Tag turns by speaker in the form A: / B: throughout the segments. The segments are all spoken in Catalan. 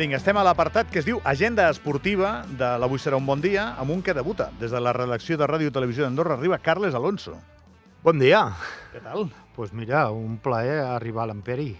A: Vinga, estem a l'apartat que es diu Agenda Esportiva de l'Avui serà un bon dia, amb un que debuta. Des de la redacció de Ràdio i Televisió d'Andorra arriba Carles Alonso.
B: Bon dia.
A: Què tal?
B: Doncs pues mira, un plaer arribar a l'Emperi.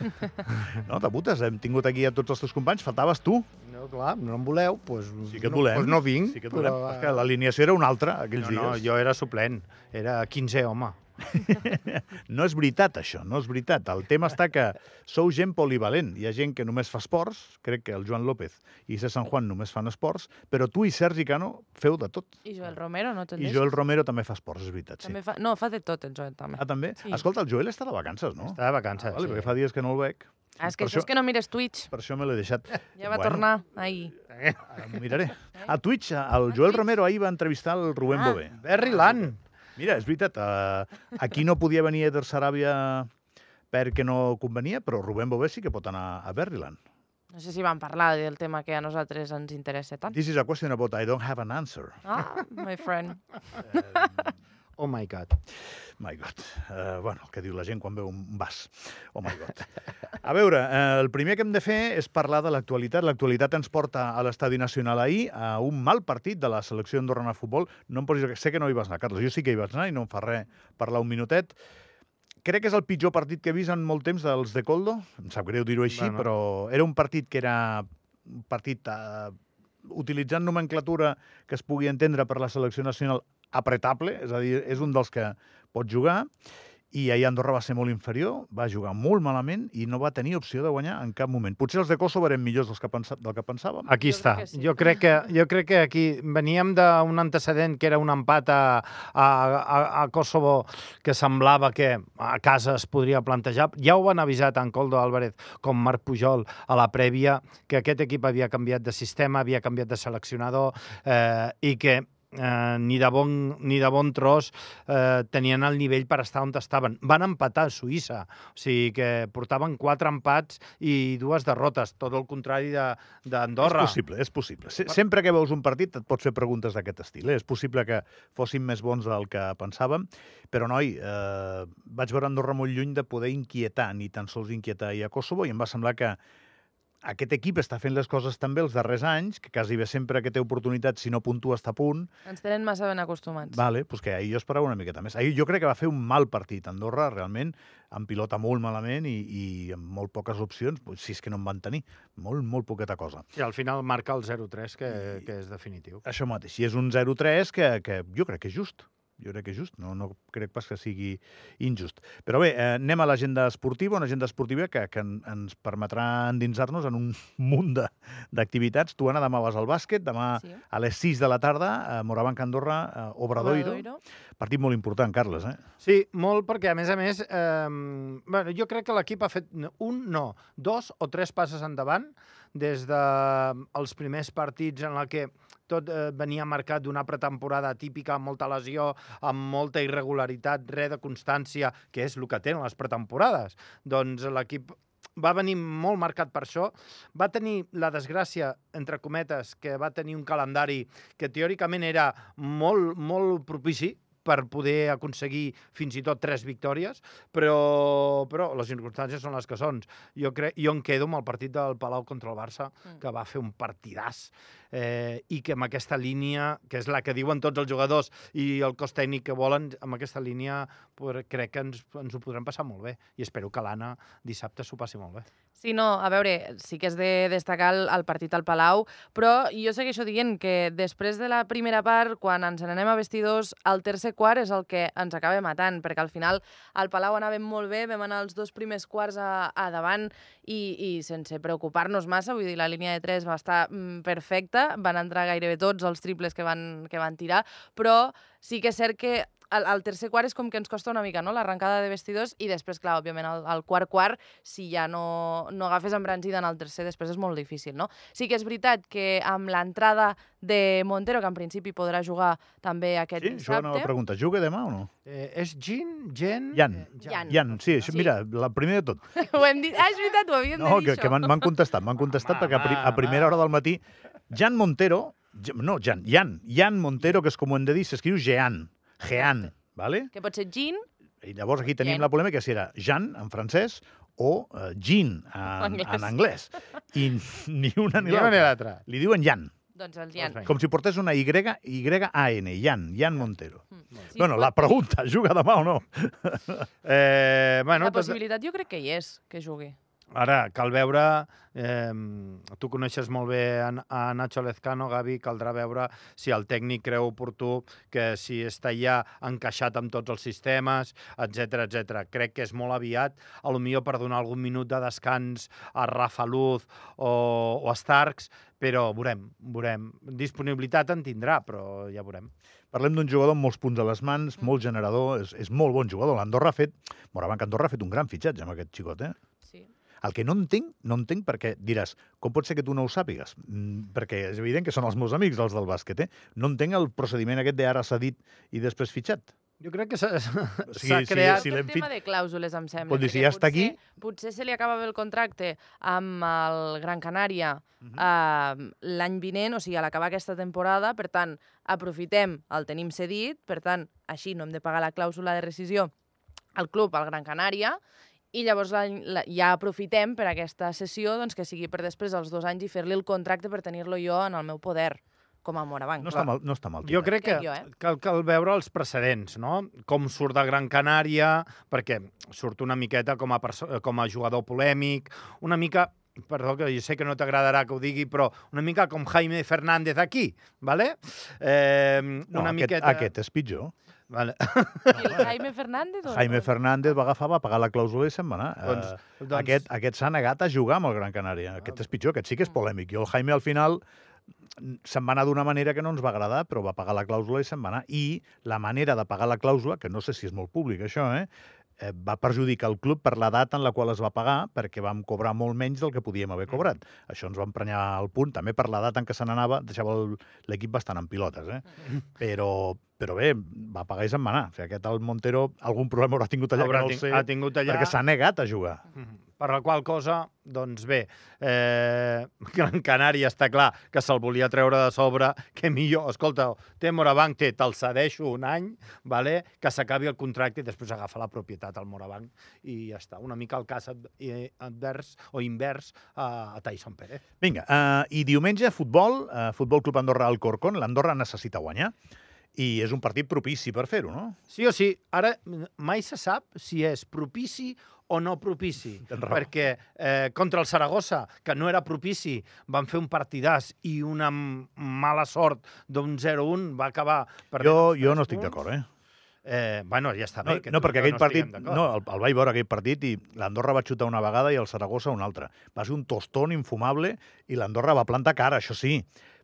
A: No, debutes, hem tingut aquí a tots els teus companys, faltaves tu.
B: No, clar, no em voleu, doncs
A: Sí que et
B: no,
A: volem.
B: pues no vinc.
A: Sí que et volem.
B: però,
A: És que l'alineació era una altra, aquells
B: no, no,
A: dies.
B: jo era suplent, era 15 home.
A: No és veritat, això, no és veritat. El tema està que sou gent polivalent. Hi ha gent que només fa esports, crec que el Joan López i C. San Juan només fan esports, però tu i Sergi Cano feu de tot.
C: I Joel Romero, no te'n
A: I
C: deixes?
A: Joel Romero també fa esports, és veritat, sí.
C: També fa... No, fa de tot el Joel, també.
A: Ah, també?
C: Sí.
A: Escolta, el Joel està de vacances, no?
B: Està de vacances.
A: Ah, vale,
B: sí.
A: perquè fa dies que no el veig.
C: Ah, és que
A: Per
C: això és que no mires Twitch.
A: Per això me l'he deixat.
C: Ja va tornar ahir.
A: Ara m'ho miraré. A Twitch, el Joel Romero ahir va entrevistar el Rubén
C: Ah.
A: Bové.
B: Berryland.
A: Mira, és veritat, uh, aquí no podia venir Eder Saràbia perquè no convenia, però Rubén Bové sí que pot anar a Berryland.
C: No sé si van parlar del tema que a nosaltres ens interessa tant.
A: This is a question about I don't have an answer.
C: Ah, my friend.
B: Oh my God.
A: My God. Uh, bueno, el que diu la gent quan veu un vas. Oh my God. A veure, uh, el primer que hem de fer és parlar de l'actualitat. L'actualitat ens porta a l'Estadi Nacional ahir a un mal partit de la selecció andorrana de futbol. No em posis... Sé que no hi vas anar, Carlos. Jo sí que hi vaig anar i no em fa res parlar un minutet. Crec que és el pitjor partit que he vist en molt temps dels de Coldo. Em sap greu dir-ho així,
B: Bueno.
A: però era un partit que era un partit uh, utilitzant nomenclatura que es pugui entendre per la selecció nacional apretable, és a dir, és un dels que pot jugar, i ahir Andorra va ser molt inferior, va jugar molt malament i no va tenir opció de guanyar en cap moment. Potser els de Kosovo eren millors dels que pensa, del que pensàvem.
B: Aquí
C: Jo
B: està.
C: crec que sí.
B: Jo crec que, jo crec que aquí veníem d'un antecedent que era un empat a, a, a, a Kosovo que semblava que a casa es podria plantejar. Ja ho van avisar tant Coldo Álvarez com Marc Pujol a la prèvia, que aquest equip havia canviat de sistema, havia canviat de seleccionador eh, i que eh, ni, de bon, ni de bon tros eh, tenien el nivell per estar on estaven. Van empatar a Suïssa, o sigui que portaven quatre empats i dues derrotes, tot el contrari de- d'Andorra.
A: És possible, és possible. Se sempre que veus un partit et pots fer preguntes d'aquest estil. Eh? És possible que fossin més bons del que pensàvem, però, noi, eh, vaig veure Andorra molt lluny de poder inquietar, ni tan sols inquietar ahir a Kosovo, i em va semblar que aquest equip està fent les coses tan bé els darrers anys, que quasi bé sempre que té oportunitat, si no puntua, està a punt.
C: Ens tenen massa ben acostumats.
A: Vale, pues que ahir jo esperava una miqueta més. Ahir jo crec que va fer un mal partit Andorra, realment, amb pilota molt malament i, i amb molt poques opcions, pues, si és que no en van tenir. Molt, molt poqueta cosa.
B: I al final marca el 0-3, que, que és definitiu.
A: Això mateix. I és un 0-3 que, que jo crec que és just. Jo crec que és just. No, no crec pas que sigui injust. Però bé, eh, anem a l'agenda esportiva, una agenda esportiva que, que en- ens permetrà endinsar-nos en un munt de- d'activitats. Tu, Anna, demà vas al bàsquet, demà
C: Sí.
A: a les 6 de la tarda, a Morabanc, Andorra, a Obradoiro.
C: Obradoiro.
A: Partit molt important, Carles, eh?
B: Sí, molt, perquè a més a més, eh, bueno, jo crec que l'equip ha fet un, no, dos o tres passes endavant des dels primers partits en la que tot eh, venia marcat d'una pretemporada típica, amb molta lesió, amb molta irregularitat, res de constància, que és el que tenen les pretemporades. Doncs l'equip va venir molt marcat per això. Va tenir la desgràcia, entre cometes, que va tenir un calendari que teòricament era molt, molt propici per poder aconseguir fins i tot tres victòries, però, però les circumstàncies són les que són. Jo, crec, jo em quedo amb el partit del Palau contra el Barça,
C: Mm.
B: que va fer un partidàs, eh, i que amb aquesta línia, que és la que diuen tots els jugadors i el cos tècnic que volen, amb aquesta línia crec que ens, ens ho podrem passar molt bé. I espero que l'Anna dissabte s'ho passi molt bé.
C: Sí, no, a veure, sí que és de destacar el, el partit al Palau, però jo segueixo dient que després de la primera part, quan ens n'anem a vestidors, el tercer quart és el que ens acaba matant, perquè al final al Palau anàvem molt bé, vam anar els dos primers quarts a, a davant i, i sense preocupar-nos massa, vull dir, la línia de 3 va estar mm, perfecta, van entrar gairebé tots els triples que van, que van tirar, però sí que és cert que el, el tercer quart és com que ens costa una mica, no?, l'arrencada de vestidors, i després, clar, òbviament, el, el quart quart, si ja no, no agafes embranzida en el tercer, després és molt difícil, no? Sí que és veritat que amb l'entrada de Montero, que en principi podrà jugar també aquest
A: Sí, això anava a
C: dissabte...
A: preguntar. Juga demà o no?
B: Eh, és Gin? Gen?
A: Jan.
B: Eh,
C: Jan.
A: Jan, sí, això,
C: Sí.
A: mira, la primera de tot.
C: Ho hem dit... Ah, és veritat, ho havíem
A: No,
C: de dir,
A: que,
C: això.
A: que m'han contestat, m'han contestat
B: Home,
A: perquè a, pri a primera hora del matí Jan Montero, no, Jan, Jan, Jan Montero, que és com ho hem de dir, s'escriu Jean, Jean, vale?
C: Que pot ser Jean,
A: I llavors aquí tenim
C: Jan.
A: la polèmica si era Jan, en francès, o uh, gin en,
C: Anglès.
A: en anglès. I ni una ni
B: Ni una ni
A: l'altra. Li diuen Jan,
C: Doncs el Jan.
B: Doncs
A: com si portés una Y, Y-A-N, Jan, Jan Montero.
C: Mm. Sí,
A: bueno, la pregunta, juga demà o no?
B: Eh, bueno,
C: La
B: tot-
C: possibilitat jo crec que hi és, que jugui.
B: Ara, cal veure... Eh, tu coneixes molt bé a, Nacho Lezcano, Gavi, caldrà veure si el tècnic creu oportú que si està ja encaixat amb tots els sistemes, etc etc. Crec que és molt aviat, a lo millor per donar algun minut de descans a Rafa Luz o, o a Starks, però veurem, veurem. Disponibilitat en tindrà, però ja veurem.
A: Parlem d'un jugador amb molts punts a les mans, molt generador, és, és molt bon jugador. L'Andorra ha fet... Morabanc Andorra ha fet un gran fitxatge amb aquest xicot, eh? El que no entenc, no entenc perquè diràs, com pot ser que tu no ho sàpigues? Mm, perquè és evident que són els meus amics, els del bàsquet, eh? No entenc el procediment aquest d'ara cedit i després fitxat.
B: Jo crec que s'ha
A: O sigui,
B: s'ha
A: si-
B: creat...
A: si
C: Tot
A: l'hem
C: tema de clàusules, em sembla.
A: Pot dir, si ja està aquí-
C: potser- Potser se li acaba bé el contracte amb el Gran Canària
A: Mhm.
C: eh, l'any vinent, o sigui, a l'acabar aquesta temporada, per tant, aprofitem, el tenim cedit, per tant, així no hem de pagar la clàusula de rescisió al club, al Gran Canària, i llavors la, la, ja aprofitem per aquesta sessió doncs, que sigui per després dels dos anys i fer-li el contracte per tenir-lo jo en el meu poder, com a Morabanc.
A: No està mal, no està mal.
B: Jo crec que
C: jo, eh?
B: cal, cal veure els precedents, no? Com surt de Gran Canària, perquè surt una miqueta com a, com a jugador polèmic, una mica perdó, que jo sé que no t'agradarà que ho digui, però una mica com Jaime Fernández aquí, ¿vale? Eh,
A: No,
B: una
A: aquest,
B: miqueta...
A: aquest és pitjor.
B: Vale.
C: I el Jaime Fernández? O
A: Jaime? Fernández va agafar, va pagar la clàusula i se'n va anar.
B: Doncs-
A: Eh,
B: doncs-
A: Aquest, aquest s'ha negat a jugar amb el Gran Canària. Aquest és pitjor, aquest sí que és polèmic. I el Jaime al final se'n va anar d'una manera que no ens va agradar, però va pagar la clàusula i se'n va anar. I la manera de pagar la clàusula, que no sé si és molt públic això, eh, eh, va perjudicar el club per la data en la qual es va pagar, perquè vam cobrar molt menys del que podíem haver cobrat. Això ens va emprenyar al punt, també per la data en què se n'anava, deixava l'equip bastant en pilotes, eh? Però, però bé, va pagar i se'n va anar. O sigui, aquest el Montero algun problema haurà tingut allà,
B: Haurà
A: no sé,
B: ha tingut allà...
A: perquè s'ha negat a jugar.
B: Mhm. Per la qual cosa, doncs bé, eh, Gran Canària està clar que se'l volia treure de sobre, que millor, escolta, té Morabanc, té, te'l cedeixo un any, vale? que s'acabi el contracte i després agafa la propietat al Morabanc i ja està. Una mica el cas eh, advers o invers a, a Tyson Pérez.
A: Vinga, uh, i diumenge, futbol, uh, Futbol Club Andorra Alcorcón. L'Andorra necessita guanyar i és un partit propici per fer-ho, no?
B: Sí o sí, ara mai se sap si és propici o no propici, perquè eh, contra el Saragossa, que no era propici, van fer un partidàs i una mala sort d'un 0-1 va acabar
A: Jo, jo no estic d'acord, eh?
B: Eh, bueno, ja està
A: No,
B: bé. Que
A: no
B: tu i
A: perquè aquell
B: no
A: partit... No, el, el vaig veure aquell partit i l'Andorra va xutar una vegada i el Saragossa una altra. Va ser un tostón infumable i l'Andorra va plantar cara, això sí,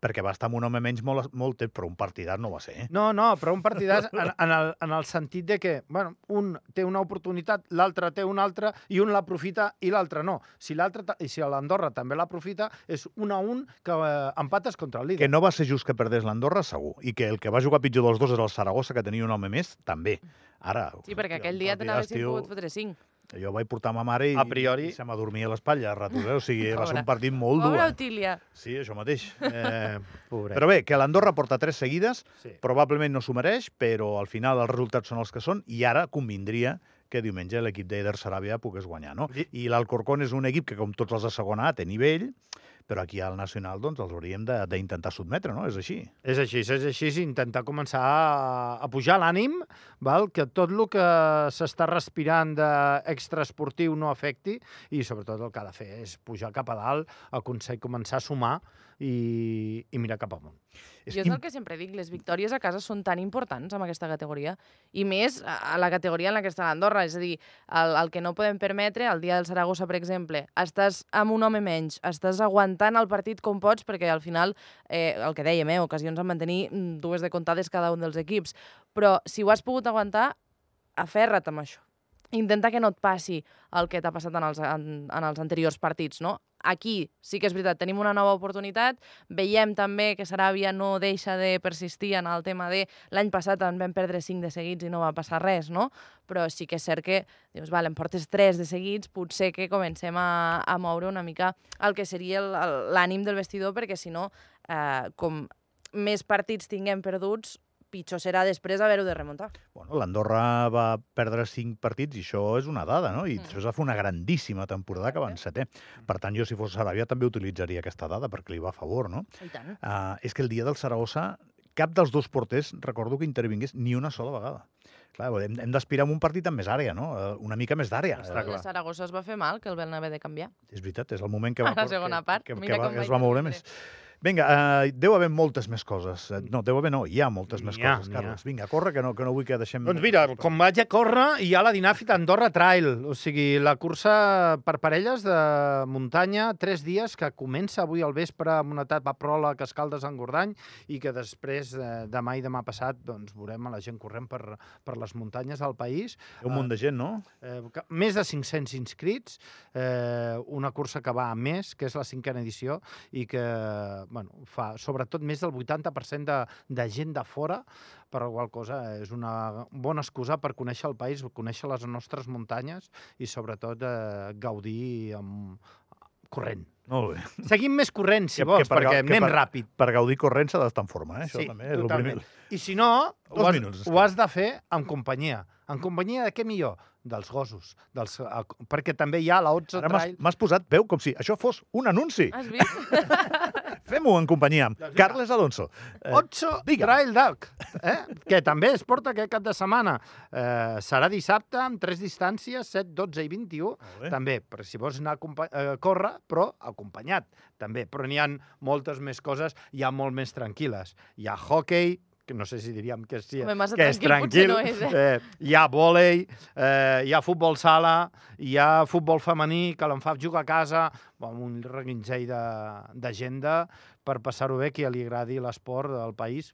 A: perquè va estar amb un home menys molt, molt temps, però un partidat no va ser. Eh?
B: No, no, però un partidàs en, en, el, en el sentit de que bueno, un té una oportunitat, l'altre té una altra, i un l'aprofita i l'altre no. Si l'altre si l'Andorra també l'aprofita, és un a un que eh, empates contra el líder.
A: Que no va ser just que perdés l'Andorra, segur. I que el que va jugar pitjor dels dos era el Saragossa, que tenia un home més, també. Ara...
C: Sí, perquè aquell dia
A: partidàs,
C: n'haguessin
A: tio,
C: pogut fotre cinc.
A: Jo vaig portar ma mare i,
B: A priori-
A: i se m'adormia a l'espatlla a ratos, eh? O sigui, va ser un partit molt dur.
C: Pobra
A: eh?
C: Otília.
A: Sí, això mateix.
B: Eh.
A: Però bé, que l'Andorra porta tres seguides,
B: Sí.
A: probablement no s'ho mereix, però al final els resultats són els que són i ara convindria que diumenge l'equip d'Eder Saràbia pogués guanyar, no?
B: I-
A: I l'Alcorcón és un equip que, com tots els de segona A, té nivell, però aquí al Nacional doncs, els hauríem de- d'intentar sotmetre, no? És així.
B: És així, és així, és intentar començar a, a pujar l'ànim, val? que tot el que s'està respirant d'extraesportiu no afecti i sobretot el que ha de fer és pujar cap a dalt, aconseguir començar a sumar i, i mirar cap amunt.
A: És
C: Jo és el que sempre dic, les victòries a casa són tan importants amb aquesta categoria, i més a a la categoria en la que està l'Andorra, és a dir, el, el que no podem permetre, el dia del Saragossa, per exemple, estàs amb un home menys, estàs aguantant el partit com pots, perquè al final, eh, el que dèiem, eh, ocasions en mantenir mm, dues de comptades cada un dels equips, però si ho has pogut aguantar, aferra't amb això. Intenta que no et passi el que t'ha passat en els, en, en els anteriors partits, no? Aquí sí que és veritat, tenim una nova oportunitat, veiem també que Saràbia no deixa de persistir en el tema de l'any passat en vam perdre 5 de seguits i no va passar res, no? Però sí que és cert que, dius, vale, em portes 3 de seguits, potser que comencem a, a moure una mica el que seria l'ànim del vestidor, perquè si no, eh, com més partits tinguem perduts, pitjor serà després haver-ho de remuntar.
A: Bueno, l'Andorra va perdre cinc partits i això és una dada, no? I
C: Mm.
A: després va fer una grandíssima temporada que van setè. Per tant, jo, si fos Saràbia, també utilitzaria aquesta dada perquè li va a favor, no?
C: I tant.
A: Uh, és que el dia del Saragossa, cap dels dos porters, recordo que intervingués ni una sola vegada. Clar, hem, hem d'aspirar a un partit amb més àrea, no? Eh, Una mica més d'àrea.
B: Està
A: Eh,
B: clar.
C: El Saragossa es va fer mal, que el van haver de canviar.
A: És veritat, és el moment que va,
C: A la
A: que-
C: segona part,
A: que, que,
C: mira
A: que, va,
C: com
A: que es va moure més. Vinga, uh, deu haver moltes més coses. Eh, No, deu haver no, hi ha moltes més
B: ha,
A: coses. Carles. Vinga, corre, que no, que no vull que deixem...
B: Doncs mira, com vaig a córrer, hi ha la Dinàfit Andorra Trail, o sigui, la cursa per parelles de muntanya, tres dies, que comença avui al vespre amb una etapa pròleg a Escaldes-Engordany i que després, eh, demà i demà passat, doncs veurem a la gent corrent per, per les muntanyes del país.
A: Hi ha un munt de gent, no?
B: Eh, que- més de 500 inscrits, eh, una cursa que va a més, que és la cinquena edició, i que bueno, fa sobretot més del 80% de, de gent de fora, per la qual cosa és una bona excusa per conèixer el país, conèixer les nostres muntanyes i sobretot eh, gaudir amb corrent.
A: Molt bé.
B: Seguim més corrent, si
A: Que-
B: vols,
A: que per
B: perquè
A: que
B: anem
A: per-
B: ràpid.
A: Per gaudir corrent s'ha d'estar en forma, eh? Això
B: Sí,
A: també és el
B: totalment.
A: primer.
B: I si no,
A: Dos
B: ho has,
A: minuts,
B: ho has de fer en companyia. En companyia de què millor? Dels gossos. Dels, eh, perquè també hi ha la 11
A: Ara m'has
B: Trail.
A: m'has posat veu com si això fos un anunci.
C: Has vist?
A: Fem-ho en companyia. amb
B: Doncs.
A: Carles Alonso. Eh,
B: 8
A: digue'm.
B: Trail Duck, eh? que també es porta aquest cap de setmana. Eh, serà dissabte amb tres distàncies, 7, 12 i 21.
A: Molt bé.
B: També, per si vols anar a, a córrer, però acompanyat, també. Però n'hi ha moltes més coses ja molt més tranquil·les. Hi ha hockey, que no sé si diríem que, sí,
C: Home,
B: que és
C: tranquil no és, eh?
B: eh, hi ha vòlei, eh, hi ha futbol sala, hi ha futbol femení, que l'enfaf juga a casa, amb un reguintzell de- d'agenda per passar-ho bé, qui li agradi l'esport del país,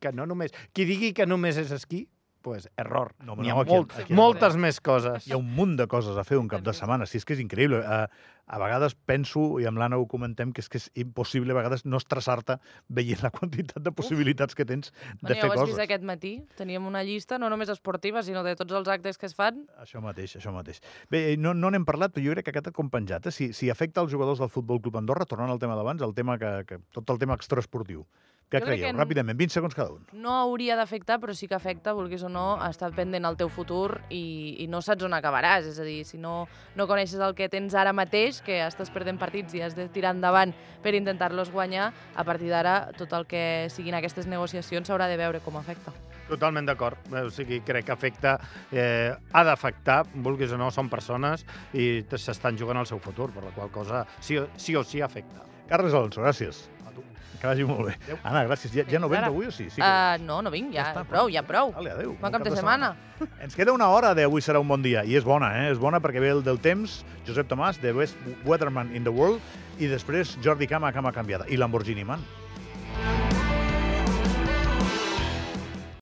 B: que no només... Qui digui que només és esquí, pues, error.
A: No,
B: N'hi ha
A: no, aquí-
B: molt,
A: aquí-
B: moltes més coses.
A: Hi ha un munt de coses a fer un cap de setmana. Si és que és increïble. Uh, a vegades penso, i amb l'Anna ho comentem, que és que és impossible a vegades no estressar-te veient la quantitat de possibilitats que tens de
C: Bueno, ja
A: fer
C: ho has
A: coses.
C: vist aquest matí. Teníem una llista no només esportiva, sinó de tots els actes que es fan.
A: Això mateix, això mateix. Bé, no no n'hem parlat, però jo crec que aquest ha compenjat. Eh? Si, si afecta els jugadors del Futbol Club Andorra, tornant al tema d'abans, el tema que, que, tot el tema extraesportiu. Què creieu? Ràpidament, 20 segons cada un.
C: No hauria d'afectar, però sí que afecta, vulguis o no, estar pendent al teu futur i, i no saps on acabaràs. És a dir, si no, no coneixes el que tens ara mateix, que estàs perdent partits i has de tirar endavant per intentar-los guanyar, a partir d'ara tot el que siguin aquestes negociacions s'haurà de veure com afecta.
B: Totalment d'acord. Eh, O sigui, crec que afecta, eh, ha d'afectar, vulguis o no, són persones i s'estan jugant el seu futur, per la qual cosa sí, o- sí o sí afecta.
A: Carles Alonso, gràcies. Que vagi molt bé. Anna, gràcies. Ja, ja no vens avui o sí? sí que
C: Uh, no, no vinc,
A: Ja
C: ja,
A: està,
C: prou, ja prou.
A: Vale, adéu.
C: Bon cap de setmana.
A: Ens queda una hora d'avui serà un bon dia, i és bona, eh? És bona perquè ve el del temps, Josep Tomàs, de Best Weatherman in the World, i després Jordi Cama, Cama Canviada, i Lamborghini Man.